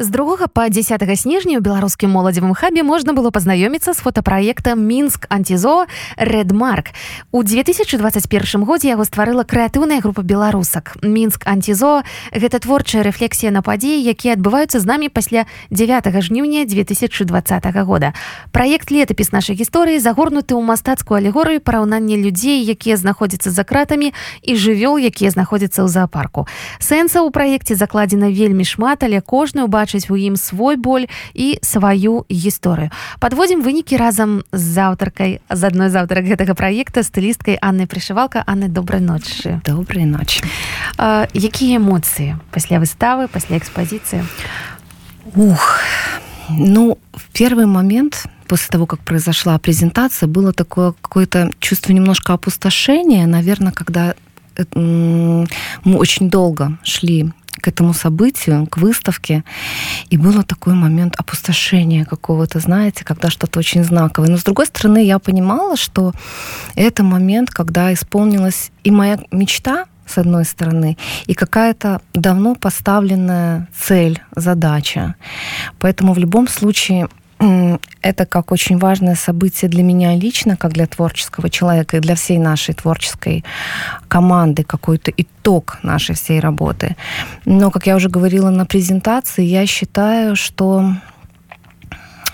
З 2 па 10 снежня ў беларускім моладзевым хабе можна было пазнаёміцца з фотапраектам мінск антизо редмарк у 2021 годзе яго стварыла крэатыўная група беларусак. Мінск антизо гэта творчая рэфлексія на падзеі якія адбываюцца з намі пасля 9 жніўня 2020 года. Праект летапіс нашай гісторыі загорнуты ў мастацкую алегорыю параўнання людзей якія знаходзяцца за кратамі і жывёл якія знаходзяцца ў зоапарку сэнса ў праекце закладзена вельмі шмат але кожную бачу убачыць у ім свой боль і сваю гісторыю подводзім вынікі разам з аўтаркай з адной з аўтарак гэтага праекта стылісткай Анны прышывалка Анны добрай ночы добрай ночи якія эмоцыі пасля выставы пасля экспазіцыі ух ну в первый момент после того как произошла презентация было такое какое-то чувство немножко опустошения наверное когда мы очень долго шли к этому событию, к выставке. И было такой момент опустошения какого-то, знаете, когда что-то очень знаковое. Но с другой стороны, я понимала, что это момент, когда исполнилась и моя мечта, с одной стороны, и какая-то давно поставленная цель, задача. Поэтому в любом случае это как очень важное событие для меня лично, как для творческого человека и для всей нашей творческой команды, какой-то итог нашей всей работы. Но, как я уже говорила на презентации, я считаю, что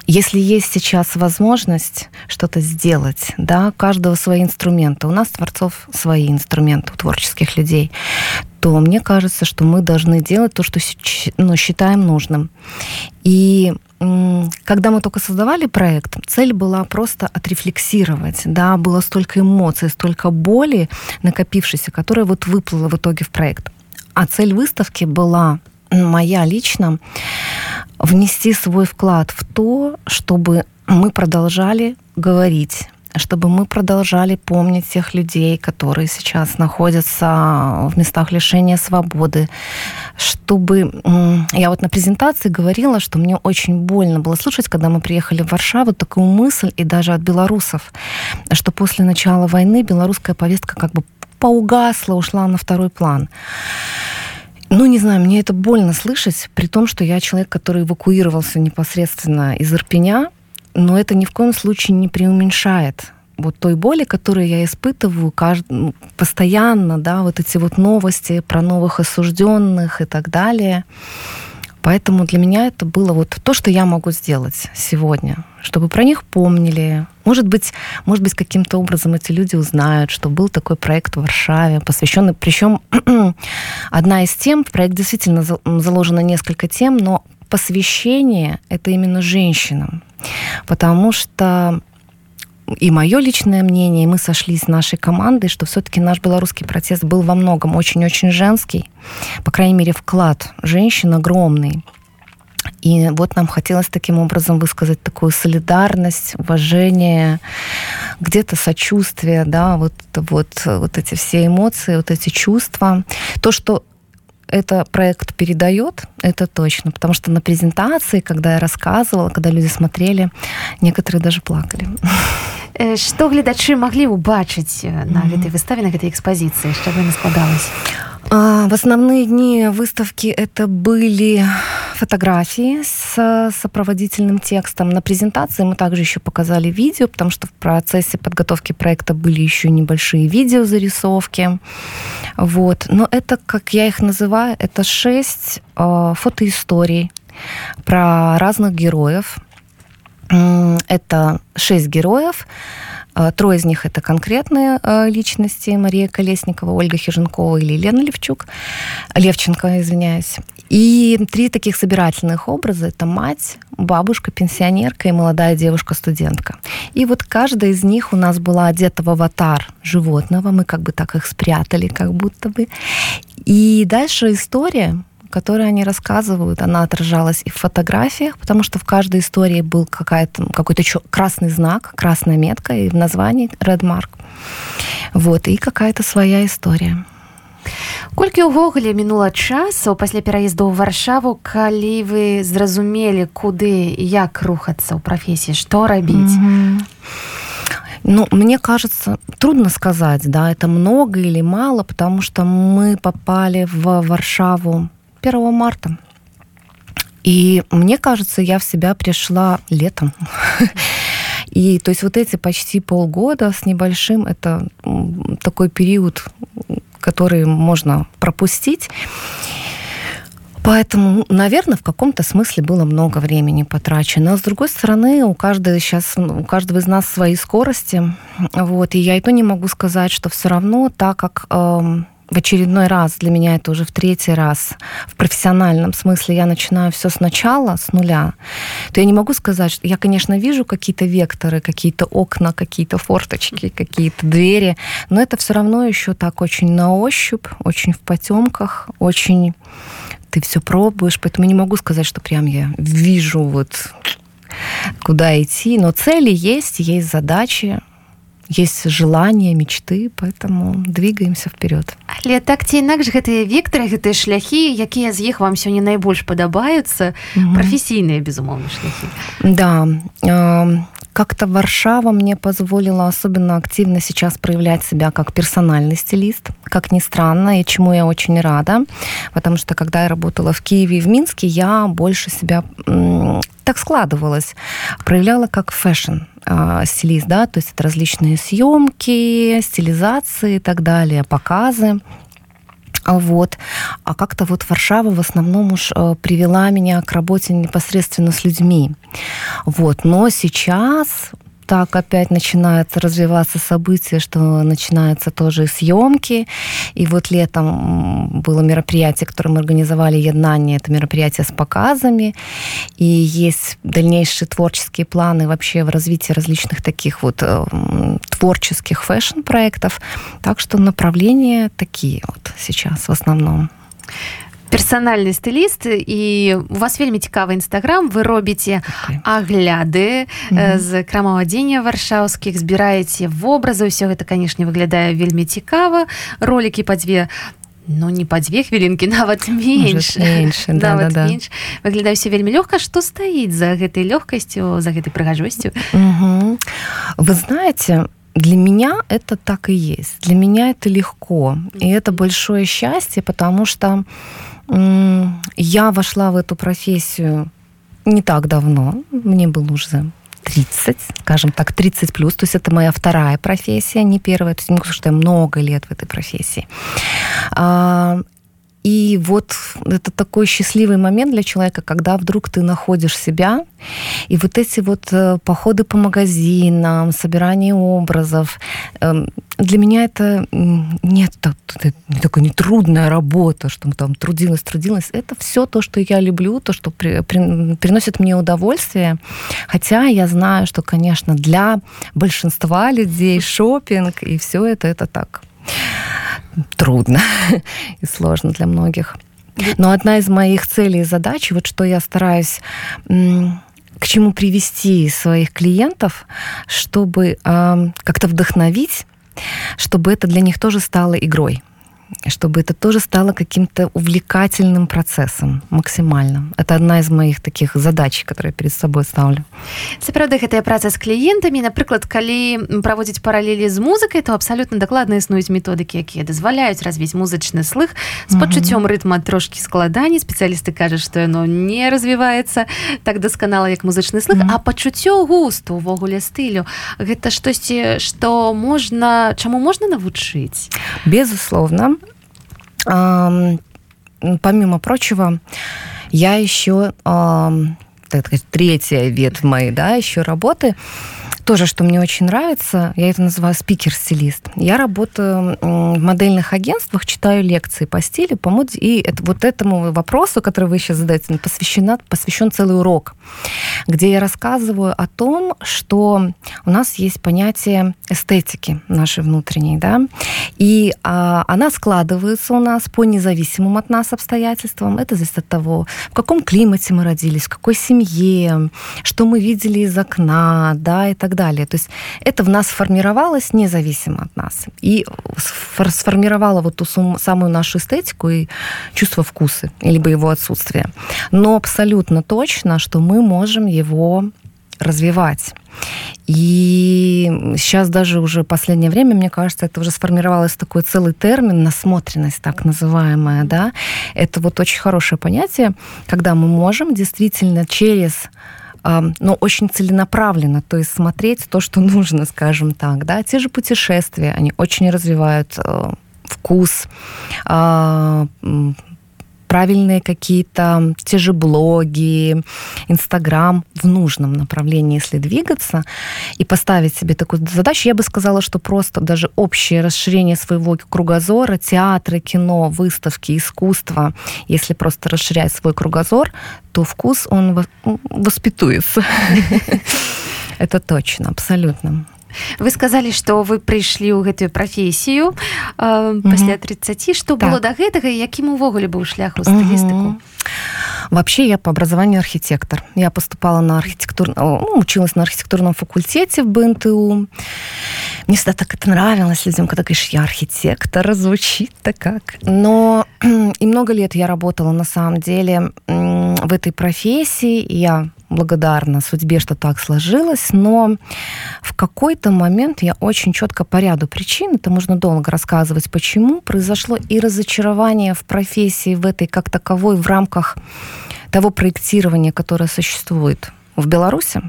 если есть сейчас возможность что-то сделать, да, у каждого свои инструменты, у нас творцов свои инструменты, у творческих людей, то мне кажется, что мы должны делать то, что ну, считаем нужным. И когда мы только создавали проект, цель была просто отрефлексировать. Да, было столько эмоций, столько боли накопившейся, которая вот выплыла в итоге в проект. А цель выставки была моя лично внести свой вклад в то, чтобы мы продолжали говорить чтобы мы продолжали помнить тех людей, которые сейчас находятся в местах лишения свободы, чтобы... Я вот на презентации говорила, что мне очень больно было слушать, когда мы приехали в Варшаву, такую мысль, и даже от белорусов, что после начала войны белорусская повестка как бы поугасла, ушла на второй план. Ну, не знаю, мне это больно слышать, при том, что я человек, который эвакуировался непосредственно из Ирпеня, но это ни в коем случае не преуменьшает вот той боли, которую я испытываю кажд... Ну, постоянно, да, вот эти вот новости про новых осужденных и так далее. Поэтому для меня это было вот то, что я могу сделать сегодня, чтобы про них помнили. Может быть, может быть, каким-то образом эти люди узнают, что был такой проект в Варшаве, посвященный, причем одна из тем, в проект действительно заложено несколько тем, но посвящение это именно женщинам, потому что и мое личное мнение, и мы сошлись с нашей командой, что все-таки наш белорусский протест был во многом очень-очень женский. По крайней мере, вклад женщин огромный. И вот нам хотелось таким образом высказать такую солидарность, уважение, где-то сочувствие, да, вот, вот, вот эти все эмоции, вот эти чувства. То, что это проект передает, это точно. Потому что на презентации, когда я рассказывала, когда люди смотрели, некоторые даже плакали. Што гледачы маглі ўбачыць на гэтай выставе на гэтай экспазіцыі што вы складалась в основные дни выставки это были фотографии с сопроводительным текстом. На презентации мы также еще показали видео, потому что в процессе подготовки проекта были еще небольшие видеозарисовки. Вот. Но это, как я их называю, это шесть э, фотоисторий про разных героев. Это шесть героев. Трое из них это конкретные личности. Мария Колесникова, Ольга Хиженкова или Лена Левчук. Левченко, извиняюсь. И три таких собирательных образа. Это мать, бабушка, пенсионерка и молодая девушка-студентка. И вот каждая из них у нас была одета в аватар животного. Мы как бы так их спрятали, как будто бы. И дальше история которую они рассказывают, она отражалась и в фотографиях, потому что в каждой истории был какая-то, какой-то красный знак, красная метка и в названии Red Mark. Вот, и какая-то своя история. колькі ўвогуле мінула часу пасля пераезду ў варшаву калі вы зразумелі куды як рухацца ў прафесіі што рабіць mm -hmm. Ну, мне кажется, трудно сказать, да, это много или мало, потому что мы попали в Варшаву 1 марта. И мне кажется, я в себя пришла летом. И то есть вот эти почти полгода с небольшим, это такой период, который можно пропустить. Поэтому, наверное, в каком-то смысле было много времени потрачено. Но, с другой стороны, у каждого сейчас, у каждого из нас свои скорости. Вот, и я и то не могу сказать, что все равно, так как эм, в очередной раз, для меня это уже в третий раз, в профессиональном смысле я начинаю все сначала, с нуля, то я не могу сказать, что я, конечно, вижу какие-то векторы, какие-то окна, какие-то форточки, какие-то двери, но это все равно еще так очень на ощупь, очень в потемках, очень ты все пробуешь, поэтому не могу сказать, что прям я вижу вот куда идти, но цели есть, есть задачи, есть желания мечты поэтому двигаемся вперед. Але так ці інакш гэтыя вектары гэтыя шляхі якія з іх вам сёння найбольш падабаюцца? Прафесійныя безумоўна шляхі. Да э, как-то Варшава мне позволила особенно активно сейчас проявлять себя как персональный стилист, как ни странно, и чему я очень рада, потому что когда я работала в Киеве и в Минске, я больше себя так складывалось, проявляла как фэшн стилист, да, то есть это различные съемки, стилизации и так далее, показы. Вот. А как-то вот Варшава в основном уж э, привела меня к работе непосредственно с людьми. Вот. Но сейчас так опять начинается развиваться событие, что начинаются тоже съемки. И вот летом было мероприятие, которое мы организовали «Еднание». Это мероприятие с показами. И есть дальнейшие творческие планы вообще в развитии различных таких вот э, творческих фэшн-проектов. Так что направления такие вот сейчас в основном персанальны стыліст і у вас вельмі цікавы нстаграм вы робіце агляды mm -hmm. з крамавадзення варшаўскіх збіраеце вобразы ўсё гэта канешне выглядае вельмі цікава ролики па дзве Ну не па дзве хвілінкі нават менш да, да, да. выглядае все вельмі лёгка што стаіць за гэтай лёгкасцю за гэтай прыгажосцю вы знаете для меня это так и есть для меня это легко и это большое счастье потому что я вошла в эту профессию не так давно, мне было уже 30, скажем так, 30 плюс, то есть это моя вторая профессия, не первая, то есть сказать, что я много лет в этой профессии. А, и вот это такой счастливый момент для человека, когда вдруг ты находишь себя, и вот эти вот э, походы по магазинам, собирание образов, эм, для меня это нет это не такая нетрудная работа, что там трудилась, трудилась. Это все то, что я люблю, то, что при, при, приносит мне удовольствие. Хотя я знаю, что, конечно, для большинства людей шопинг и все это, это так трудно и сложно для многих. Но одна из моих целей и задач, вот что я стараюсь к чему привести своих клиентов, чтобы э, как-то вдохновить, чтобы это для них тоже стало игрой чтобы это тоже стало каким-то увлекательным процессом максимально. Это одна из моих таких задач которые перед собой ставлю. Це правда гэтая праца з кліентамі напрыклад калі праводзіць паралелі з музыкай то абсалютна дакладна існуюць методыкі якія дазваляюць развіць музычны слых з пачуццём рытма трошки складаней спецыялісты кажуць што яно не развіваецца так дасканала як музычны слых а пачуццё густу увогуле стылю гэта штосьці што можна чаму можна навучыць безусловно помимо прочего, я еще так сказать, третья ветвь моей, да, еще работы тоже, что мне очень нравится, я это называю спикер-стилист. Я работаю в модельных агентствах, читаю лекции по стилю, по моде, и это, вот этому вопросу, который вы сейчас задаете, посвящена, посвящен целый урок, где я рассказываю о том, что у нас есть понятие эстетики нашей внутренней, да, и а, она складывается у нас по независимым от нас обстоятельствам. Это зависит от того, в каком климате мы родились, в какой семье, что мы видели из окна, да, так далее. То есть это в нас формировалось независимо от нас. И сформировало вот ту самую нашу эстетику и чувство вкуса, либо его отсутствие. Но абсолютно точно, что мы можем его развивать. И сейчас даже уже последнее время, мне кажется, это уже сформировалось такой целый термин, насмотренность так называемая, да. Это вот очень хорошее понятие, когда мы можем действительно через но очень целенаправленно, то есть смотреть то, что нужно, скажем так, да, те же путешествия, они очень развивают э, вкус, а, правильные какие-то те же блоги, Инстаграм в нужном направлении, если двигаться и поставить себе такую задачу, я бы сказала, что просто даже общее расширение своего кругозора, театры, кино, выставки, искусство, если просто расширять свой кругозор, то вкус, он воспитуется. Это точно, абсолютно вы сказали что вы прыйшлі ў гэтую прафесію э, пасля 30 что так. было до гэтага якім увогуле быў шлях у стылістыку Вообще я по образованию архитектор. Я поступала на архитектур... ну, училась на архитектурном факультете в БНТУ. Мне всегда так это нравилось людям, когда говоришь, я архитектор, звучит-то как. Но и много лет я работала на самом деле в этой профессии. Я благодарна судьбе, что так сложилось, но в какой-то момент я очень четко по ряду причин, это можно долго рассказывать, почему, произошло и разочарование в профессии, в этой как таковой, в рамках того проектирования, которое существует в Беларуси.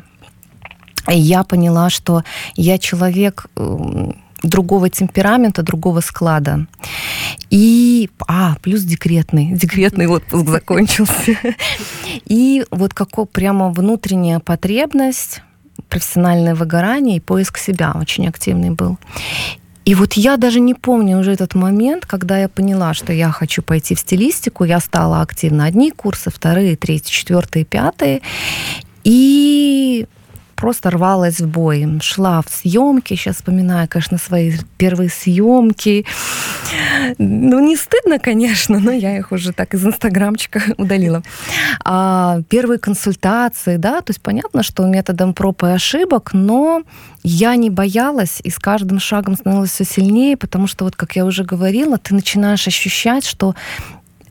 Я поняла, что я человек другого темперамента, другого склада. И, а, плюс декретный, декретный отпуск закончился. И вот какое прямо внутренняя потребность, профессиональное выгорание и поиск себя очень активный был. И вот я даже не помню уже этот момент, когда я поняла, что я хочу пойти в стилистику. Я стала активно одни курсы, вторые, третьи, четвертые, пятые. И просто рвалась в бой. Шла в съемки, сейчас вспоминаю, конечно, свои первые съемки. Ну, не стыдно, конечно, но я их уже так из инстаграмчика удалила. А, первые консультации, да, то есть понятно, что методом проб и ошибок, но я не боялась, и с каждым шагом становилась все сильнее, потому что, вот как я уже говорила, ты начинаешь ощущать, что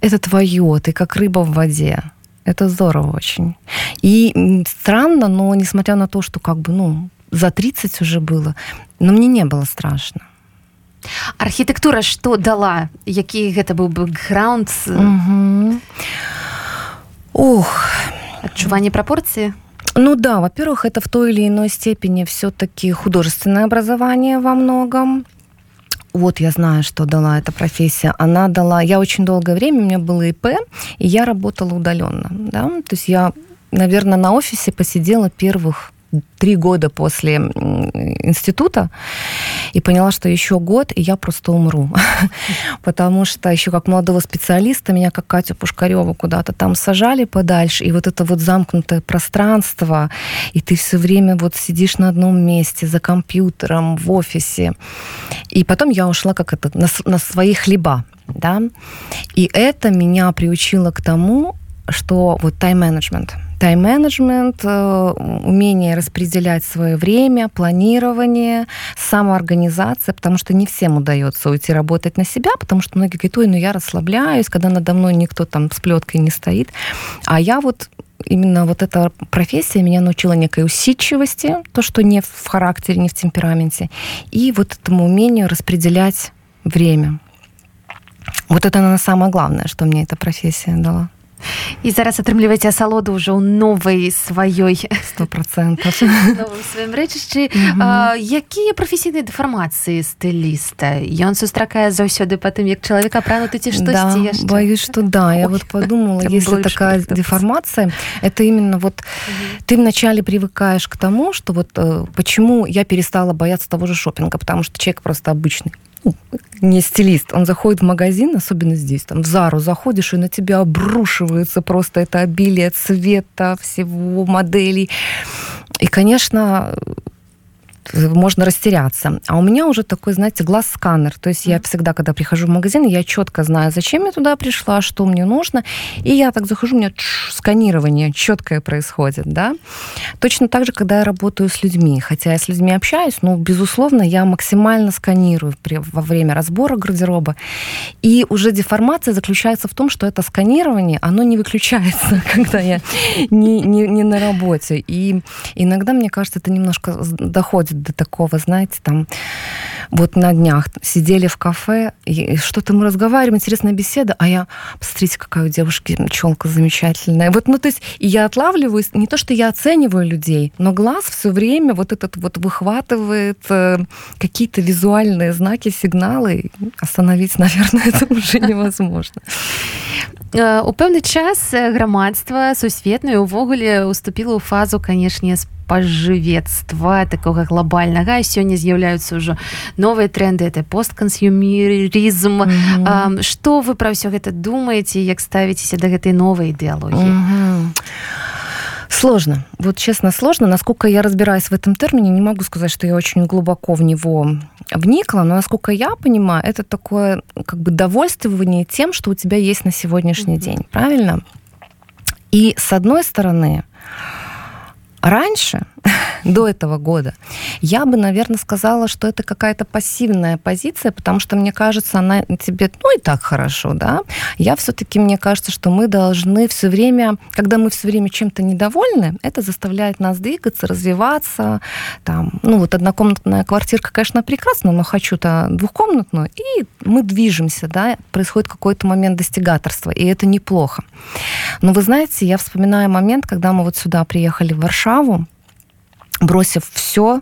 это твое, ты как рыба в воде. Это здорово очень. И странно, но несмотря на то, что как бы, ну, за 30 уже было, но мне не было страшно. Архітектура што дала які гэта быў бэкграунд угу. Ох адчуванне прапорцыі Ну да, во-первых, это в той или иной степени все-таки художественное образование во многом вот я знаю, что дала эта профессия. Она дала... Я очень долгое время, у меня было ИП, и я работала удаленно. Да? То есть я, наверное, на офисе посидела первых три года после института и поняла, что еще год, и я просто умру. Потому что еще как молодого специалиста меня, как Катю Пушкареву, куда-то там сажали подальше, и вот это вот замкнутое пространство, и ты все время вот сидишь на одном месте за компьютером в офисе. И потом я ушла как это на, на свои хлеба, да, и это меня приучило к тому, что вот тайм-менеджмент – тайм-менеджмент, э, умение распределять свое время, планирование, самоорганизация, потому что не всем удается уйти работать на себя, потому что многие говорят, ой, ну я расслабляюсь, когда надо мной никто там с плеткой не стоит. А я вот именно вот эта профессия меня научила некой усидчивости, то, что не в характере, не в темпераменте, и вот этому умению распределять время. Вот это, наверное, самое главное, что мне эта профессия дала. І зараз атрымліваеце асалоду ўжо ў новай сваёй сто процентов. сваім рэчышчы. Якія прафесійныя дэфармацыі стыліста? Ён сустракае заўсёды па тым як чалавек апрануты ці штосьці да, боюсь что да я вот подумала если такая деформация это именно вот ты вначале привыкаешь к тому что вот э, почему я перестала бояться того же шопинга потому что человек просто обычный не стилист, он заходит в магазин, особенно здесь, там, в Зару заходишь, и на тебя обрушивается просто это обилие цвета, всего моделей. И, конечно, можно растеряться. А у меня уже такой, знаете, глаз-сканер. То есть я всегда, когда прихожу в магазин, я четко знаю, зачем я туда пришла, что мне нужно. И я так захожу, у меня сканирование четкое происходит, да. Точно так же, когда я работаю с людьми. Хотя я с людьми общаюсь, но, безусловно, я максимально сканирую при, во время разбора гардероба. И уже деформация заключается в том, что это сканирование, оно не выключается, когда я не, не, не на работе. И иногда, мне кажется, это немножко доходит до такого, знаете, там, вот на днях сидели в кафе, и что-то мы разговариваем, интересная беседа, а я, посмотрите, какая у девушки челка замечательная. Вот, ну, то есть, и я отлавливаюсь, не то, что я оцениваю людей, но глаз все время вот этот вот выхватывает э, какие-то визуальные знаки, сигналы. Остановить, наверное, это уже невозможно. У пэўны час грамадства сусветнае увогуле уступіла ў фазу канешне спажывецтва такога глобальнага сёння з'яўляюцца ўжо новыя тренды это посткансюмерізм mm -hmm. что вы пра ўсё гэта думаеце як ставіцеся да гэтай новай ідэалогіі mm -hmm. Сложно. Вот честно, сложно. Насколько я разбираюсь в этом термине, не могу сказать, что я очень глубоко в него вникла, но насколько я понимаю, это такое как бы довольствование тем, что у тебя есть на сегодняшний mm-hmm. день. Правильно? И с одной стороны, Раньше, до этого года, я бы, наверное, сказала, что это какая-то пассивная позиция, потому что, мне кажется, она тебе, ну, и так хорошо, да. Я все-таки, мне кажется, что мы должны все время, когда мы все время чем-то недовольны, это заставляет нас двигаться, развиваться. Там, ну, вот однокомнатная квартирка, конечно, прекрасна, но хочу-то двухкомнатную, и мы движемся, да, происходит какой-то момент достигаторства, и это неплохо. Но вы знаете, я вспоминаю момент, когда мы вот сюда приехали в Варшаву, бросив все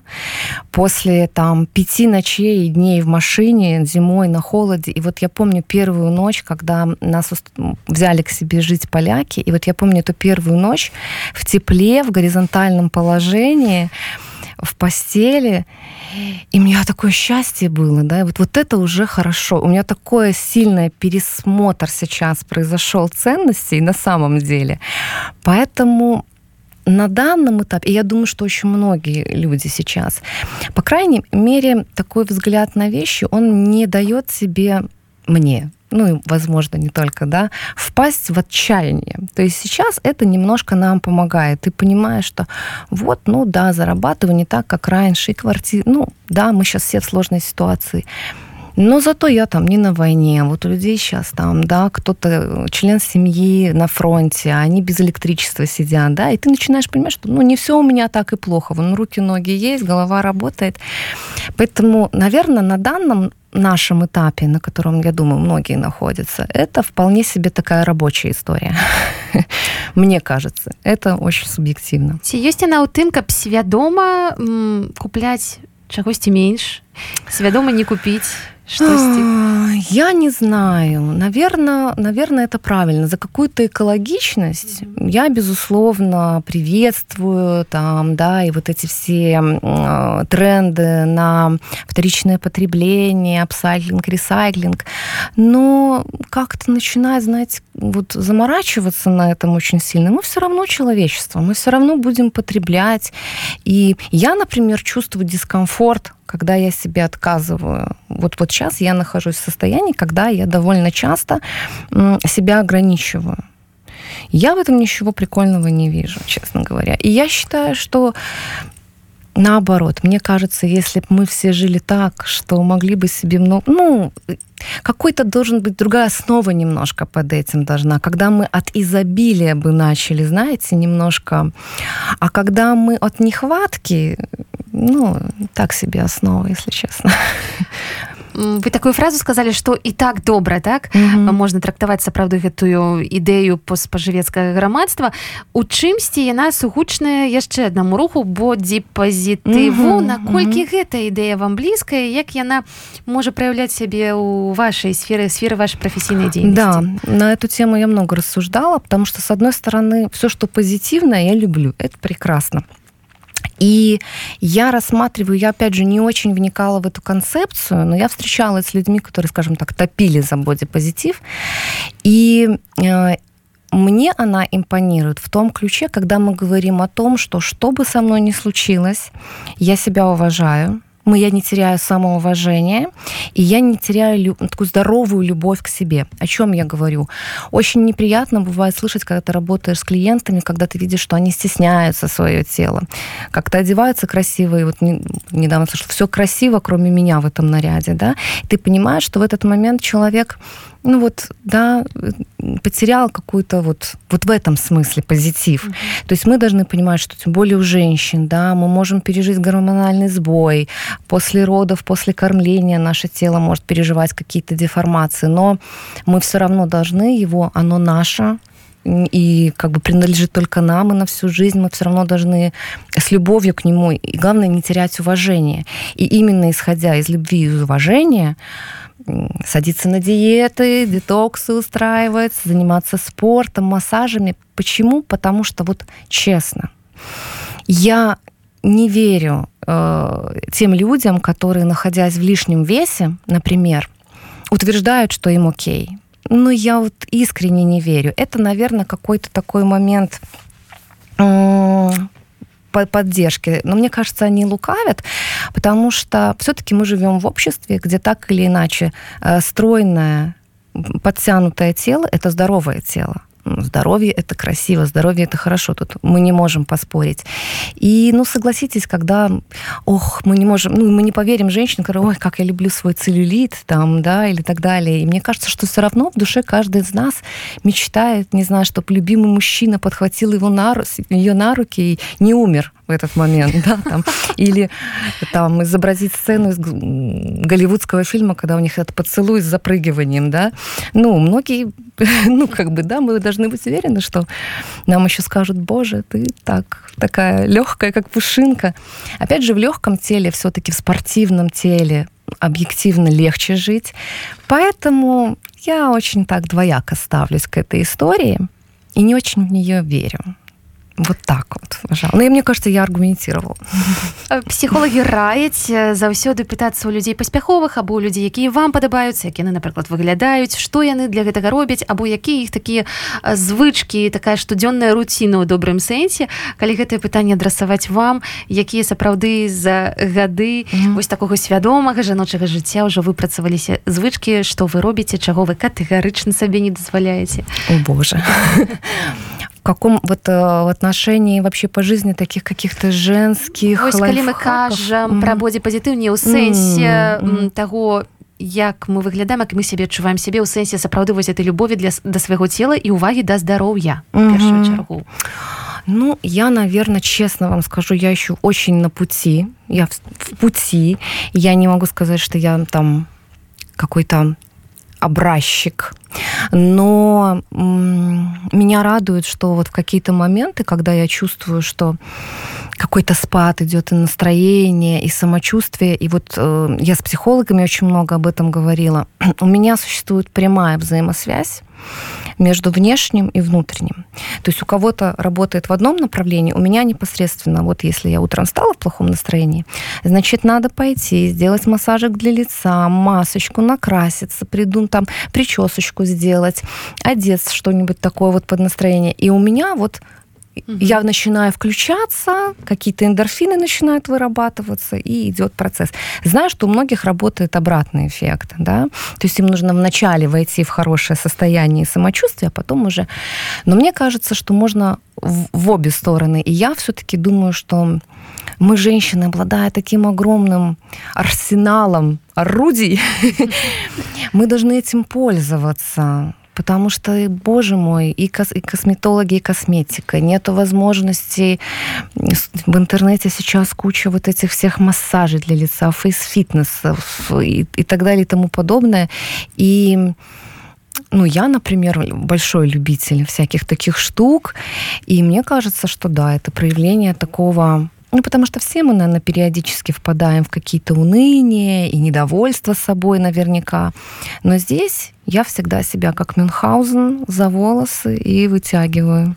после там пяти ночей и дней в машине зимой на холоде. И вот я помню первую ночь, когда нас взяли к себе жить поляки, и вот я помню эту первую ночь в тепле, в горизонтальном положении, в постели, и у меня такое счастье было, да, и вот, вот это уже хорошо. У меня такое сильное пересмотр сейчас произошел ценностей на самом деле. Поэтому на данном этапе, и я думаю, что очень многие люди сейчас, по крайней мере, такой взгляд на вещи, он не дает себе мне, ну и, возможно, не только, да, впасть в отчаяние. То есть сейчас это немножко нам помогает. Ты понимаешь, что вот, ну да, зарабатываю не так, как раньше, и квартира, ну да, мы сейчас все в сложной ситуации. Но зато я там не на войне. Вот у людей сейчас там, да, кто-то э, член семьи на фронте, а они без электричества сидят, да, и ты начинаешь понимать, что ну не все у меня так и плохо. Вон руки, ноги есть, голова работает. Поэтому, наверное, на данном нашем этапе, на котором, я думаю, многие находятся, это вполне себе такая рабочая история. Мне кажется, это очень субъективно. Ці ёсць яна ў тым, каб свядома купляць чагосьці менш, свядома не купіць Штосьці? Я не знаю. Наверное, наверное, это правильно. За какую-то экологичность mm-hmm. я, безусловно, приветствую там, да, и вот эти все э, тренды на вторичное потребление, апсайклинг, ресайклинг. Но как-то начинает, знаете, вот заморачиваться на этом очень сильно. Мы все равно человечество, мы все равно будем потреблять. И я, например, чувствую дискомфорт когда я себе отказываю. Вот, вот сейчас я нахожусь в состоянии, когда я довольно часто себя ограничиваю. Я в этом ничего прикольного не вижу, честно говоря. И я считаю, что наоборот, мне кажется, если бы мы все жили так, что могли бы себе много... Ну, какой-то должен быть другая основа немножко под этим должна. Когда мы от изобилия бы начали, знаете, немножко... А когда мы от нехватки, ну, так себе основа, если честно. вы такую фразу сказали что і так добра так mm -hmm. можна трактаваць сапраўды гэтую ідэю поспажывецкага грамадства у чымсьці яна сугучная яшчэ аднаму руху бодзі пазітыву mm -hmm. наколькі mm -hmm. гэта ідэя вам блізкая як яна можа праяўляць сябе у вашай сферы сферы вашей прафесійнай дзейнасці да на эту тему я много рассуждала потому что с одной стороны все что позитивное я люблю это прекрасно и я рассматриваю, я опять же не очень вникала в эту концепцию, но я встречалась с людьми, которые, скажем так, топили за бодипозитив. И э, мне она импонирует в том ключе, когда мы говорим о том, что что бы со мной ни случилось, я себя уважаю, мы, я не теряю самоуважение, и я не теряю такую здоровую любовь к себе. О чем я говорю? Очень неприятно бывает слышать, когда ты работаешь с клиентами, когда ты видишь, что они стесняются свое тело, как-то одеваются красиво, и вот не, недавно слышал, все красиво, кроме меня в этом наряде, да, и ты понимаешь, что в этот момент человек ну вот, да, потерял какую-то вот, вот в этом смысле позитив. Mm-hmm. То есть мы должны понимать, что тем более у женщин, да, мы можем пережить гормональный сбой, после родов, после кормления наше тело может переживать какие-то деформации, но мы все равно должны его, оно наше, и как бы принадлежит только нам, и на всю жизнь мы все равно должны с любовью к нему, и главное, не терять уважение. И именно исходя из любви и уважения, садиться на диеты, детоксы устраивать, заниматься спортом, массажами. Почему? Потому что вот честно, я не верю э, тем людям, которые, находясь в лишнем весе, например, утверждают, что им окей. Но я вот искренне не верю. Это, наверное, какой-то такой момент поддержки. Но мне кажется, они лукавят, потому что все-таки мы живем в обществе, где так или иначе э, стройное, подтянутое тело – это здоровое тело здоровье это красиво, здоровье это хорошо, тут мы не можем поспорить. И, ну, согласитесь, когда, ох, мы не можем, ну, мы не поверим женщине, которая, ой, как я люблю свой целлюлит, там, да, или так далее. И мне кажется, что все равно в душе каждый из нас мечтает, не знаю, чтобы любимый мужчина подхватил его на, ее на руки и не умер в этот момент, да, там, или там изобразить сцену из голливудского фильма, когда у них этот поцелуй с запрыгиванием, да, ну, многие, ну, как бы, да, мы должны быть уверены, что нам еще скажут, боже, ты так, такая легкая, как пушинка. Опять же, в легком теле, все-таки в спортивном теле объективно легче жить, поэтому я очень так двояко ставлюсь к этой истории и не очень в нее верю. Вот так вот вважала. Ну і мне кажется я аргументировала. Псіхологи раяць заўсёды пытацца ў людзей паспяховых або людзей якія вам падабаюцца як яны напрыклад выглядаюць што яны для гэтага робяць або якія іх такія звычкі такая штодзённая руціна ў добрым сэнсе. Калі гэтае пытанне адрасаваць вам якія сапраўды за гады mm вось такога свядомага жаночага жыцця ўжо выпрацаваліся звычкі што вы робіце чаго вы катэгарычна сабе не дазваляеце. О боже каком вот э, в отношении вообще по жизни таких каких-то женских Вось, калі мы кажам mm. пра бодзіпазітыўне ў сэнсе mm. -hmm. таго як мы выглядаем як мы сябе адчуваем сябе ў сэнсе сапраўды вось этой любові для да свайго цела і увагі да здароўя mm -hmm. чаргу ну я наверное честно вам скажу я еще очень на пути я в, в пути я не могу сказать что я там какой-то образчик. но меня радует, что вот в какие-то моменты, когда я чувствую, что какой-то спад идет и настроение, и самочувствие, и вот э, я с психологами очень много об этом говорила, у меня существует прямая взаимосвязь между внешним и внутренним. То есть у кого-то работает в одном направлении, у меня непосредственно, вот если я утром стала в плохом настроении, значит, надо пойти, сделать массажик для лица, масочку, накраситься, приду, там, причесочку сделать, одеться что-нибудь такое вот под настроение. И у меня вот Угу. Я начинаю включаться, какие-то эндорфины начинают вырабатываться, и идет процесс. Знаю, что у многих работает обратный эффект, да, то есть им нужно вначале войти в хорошее состояние самочувствия, а потом уже... Но мне кажется, что можно в, в обе стороны. И я все-таки думаю, что мы, женщины, обладая таким огромным арсеналом орудий, мы должны этим пользоваться потому что, боже мой, и, кос, и косметологи, и косметика. Нету возможности. В интернете сейчас куча вот этих всех массажей для лица, фейс-фитнесов и, и так далее и тому подобное. И ну, я, например, большой любитель всяких таких штук, и мне кажется, что да, это проявление такого ну, потому что все мы, наверное, периодически впадаем в какие-то уныния и недовольство собой наверняка. Но здесь я всегда себя как Мюнхгаузен за волосы и вытягиваю.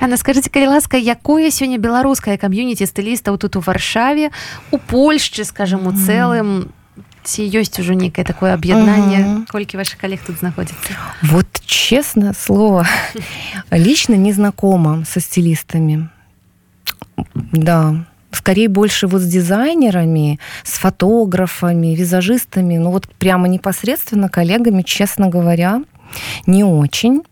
Анна, скажите, калі ласка, якое сёння беларускае кам'юніці стылістаў тут у Варшаве, у Польшчы, скажем, у цэлым, ці ёсць ужо нейкае такое аб'яднанне колькі ваших коллег тут знаходзіцца вот честное слово лично не знакома со стилистами да скорее больше вот с дизайнерами, с фотографами, визажистами, ну вот прямо непосредственно коллегами, честно говоря, не очень.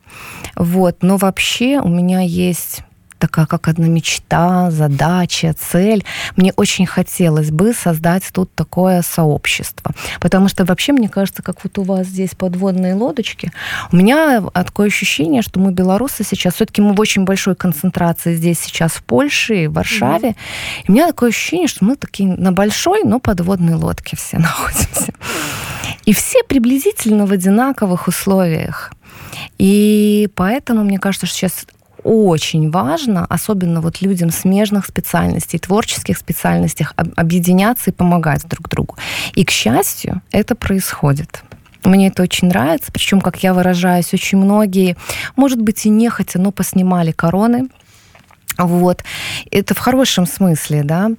Вот, но вообще у меня есть такая как одна мечта, задача, цель. Мне очень хотелось бы создать тут такое сообщество. Потому что вообще, мне кажется, как вот у вас здесь подводные лодочки, у меня такое ощущение, что мы, белорусы, сейчас, все-таки мы в очень большой концентрации здесь сейчас в Польше и в Варшаве. Mm-hmm. И у меня такое ощущение, что мы такие на большой, но подводной лодке все находимся. И все приблизительно в одинаковых условиях. И поэтому, мне кажется, что сейчас очень важно, особенно вот людям смежных специальностей, творческих специальностях, объединяться и помогать друг другу. И, к счастью, это происходит. Мне это очень нравится, причем, как я выражаюсь, очень многие, может быть, и нехотя, но поснимали короны, вот. Это в хорошем смысле, да.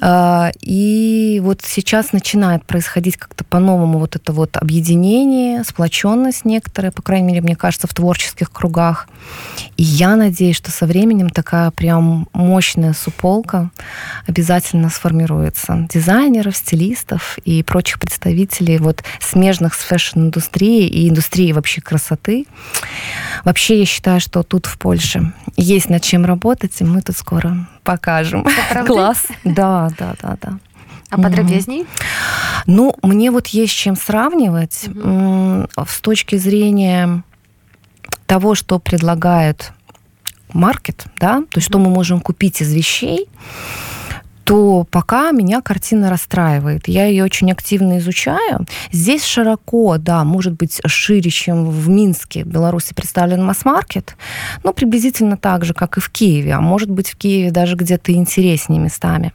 А, и вот сейчас начинает происходить как-то по-новому вот это вот объединение, сплоченность некоторая, по крайней мере, мне кажется, в творческих кругах. И я надеюсь, что со временем такая прям мощная суполка обязательно сформируется. Дизайнеров, стилистов и прочих представителей вот смежных с фэшн-индустрией и индустрией вообще красоты. Вообще, я считаю, что тут в Польше есть над чем работать, и мы тут скоро покажем. Класс. Да, да, да, да. А подробнее? Ну, мне вот есть чем сравнивать угу. с точки зрения того, что предлагает маркет, да, то есть что мы можем купить из вещей, то пока меня картина расстраивает. Я ее очень активно изучаю. Здесь широко, да, может быть, шире, чем в Минске, в Беларуси представлен масс-маркет, но приблизительно так же, как и в Киеве, а может быть, в Киеве даже где-то интереснее местами.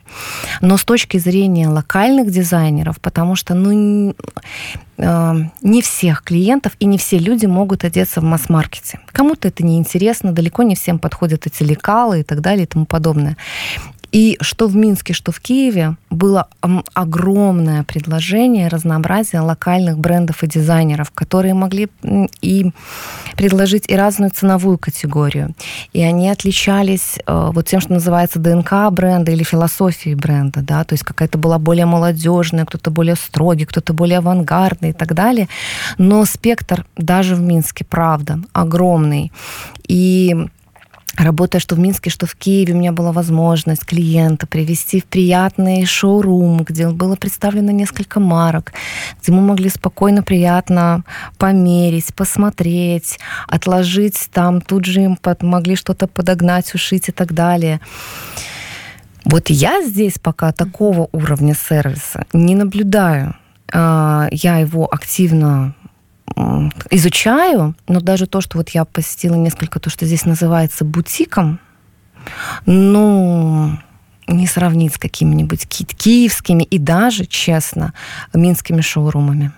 Но с точки зрения локальных дизайнеров, потому что, ну, э, не всех клиентов и не все люди могут одеться в масс-маркете. Кому-то это неинтересно, далеко не всем подходят эти лекалы и так далее и тому подобное. И что в Минске, что в Киеве было огромное предложение, разнообразие локальных брендов и дизайнеров, которые могли и предложить и разную ценовую категорию. И они отличались э, вот тем, что называется ДНК бренда или философией бренда, да, то есть какая-то была более молодежная, кто-то более строгий, кто-то более авангардный и так далее. Но спектр даже в Минске, правда, огромный. И Работая что в Минске, что в Киеве, у меня была возможность клиента привести в приятный шоурум, где было представлено несколько марок, где мы могли спокойно, приятно померить, посмотреть, отложить там, тут же им могли что-то подогнать, ушить и так далее. Вот я здесь пока такого уровня сервиса не наблюдаю. А, я его активно изучаю, но даже то, что вот я посетила несколько, то, что здесь называется бутиком, ну, не сравнить с какими-нибудь ки- киевскими и даже, честно, минскими шоурумами.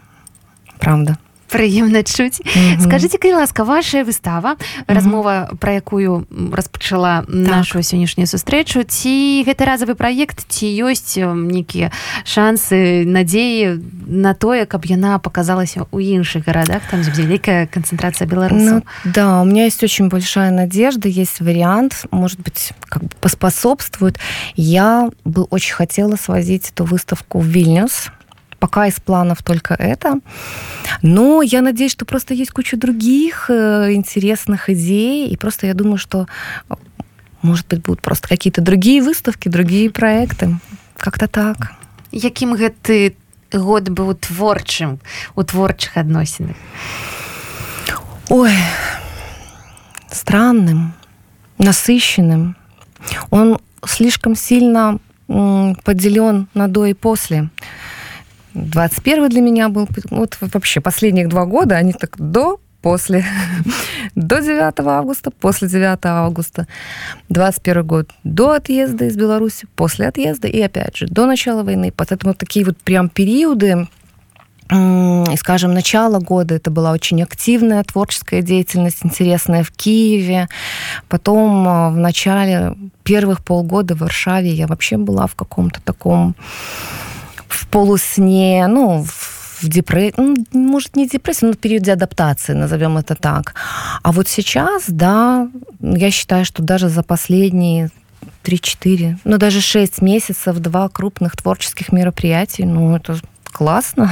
Правда. Прыемна чуць mm -hmm. скажите калі ласка ваша выстава mm -hmm. размова про якую распачала так. нашу сённяшнюю сустрэчу ці гэты разовы проект ці ёсць нейкія шансы надзеі на тое каб яна показалася у іншых гарадах там вялікая канцэнтрацыя беларусаў ну, да у меня есть очень большая надежда есть вариант может быть как бы поспособствует я бы очень хотела свозить эту выставку в вильнюс Пока из планов только это. Но я надеюсь, что просто есть куча других э, интересных идей. И просто я думаю, что, может быть, будут просто какие-то другие выставки, другие проекты. Как-то так. Яким гэты год быў творчым у творчых адносінах ой странным насыщенным он слишком сильно поделен на до и после 21 для меня был, вот вообще последних два года, они так до после, до 9 августа, после 9 августа, 21 год до отъезда из Беларуси, после отъезда и опять же до начала войны. Поэтому такие вот прям периоды, и, скажем, начало года это была очень активная творческая деятельность, интересная в Киеве. Потом а, в начале первых полгода в Варшаве я вообще была в каком-то таком в полусне, ну, в депрессии, ну, может, не депрессии, но в периоде адаптации, назовем это так. А вот сейчас, да, я считаю, что даже за последние 3-4, ну, даже 6 месяцев, два крупных творческих мероприятий, ну, это классно.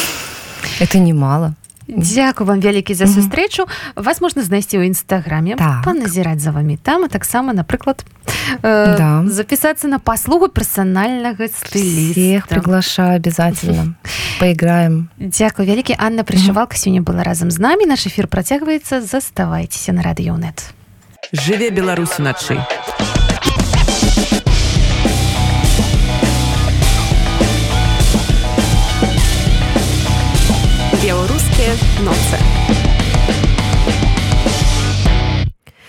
Это немало. Дзякую вам вялікі за сустрэчу вас можна знайсці ў нстаграме Так. паназіраць за вамі там а таксама напрыклад э, Да. запісацца на паслугу персанальнага Всех стыліста приглашаю обязательно. Поиграем. Дзякую вялікі Анна прышывалка сёння была разам з намі наш эфір працягваецца заставайцеся на радыёнет Жыве Беларусь уначы. nossa.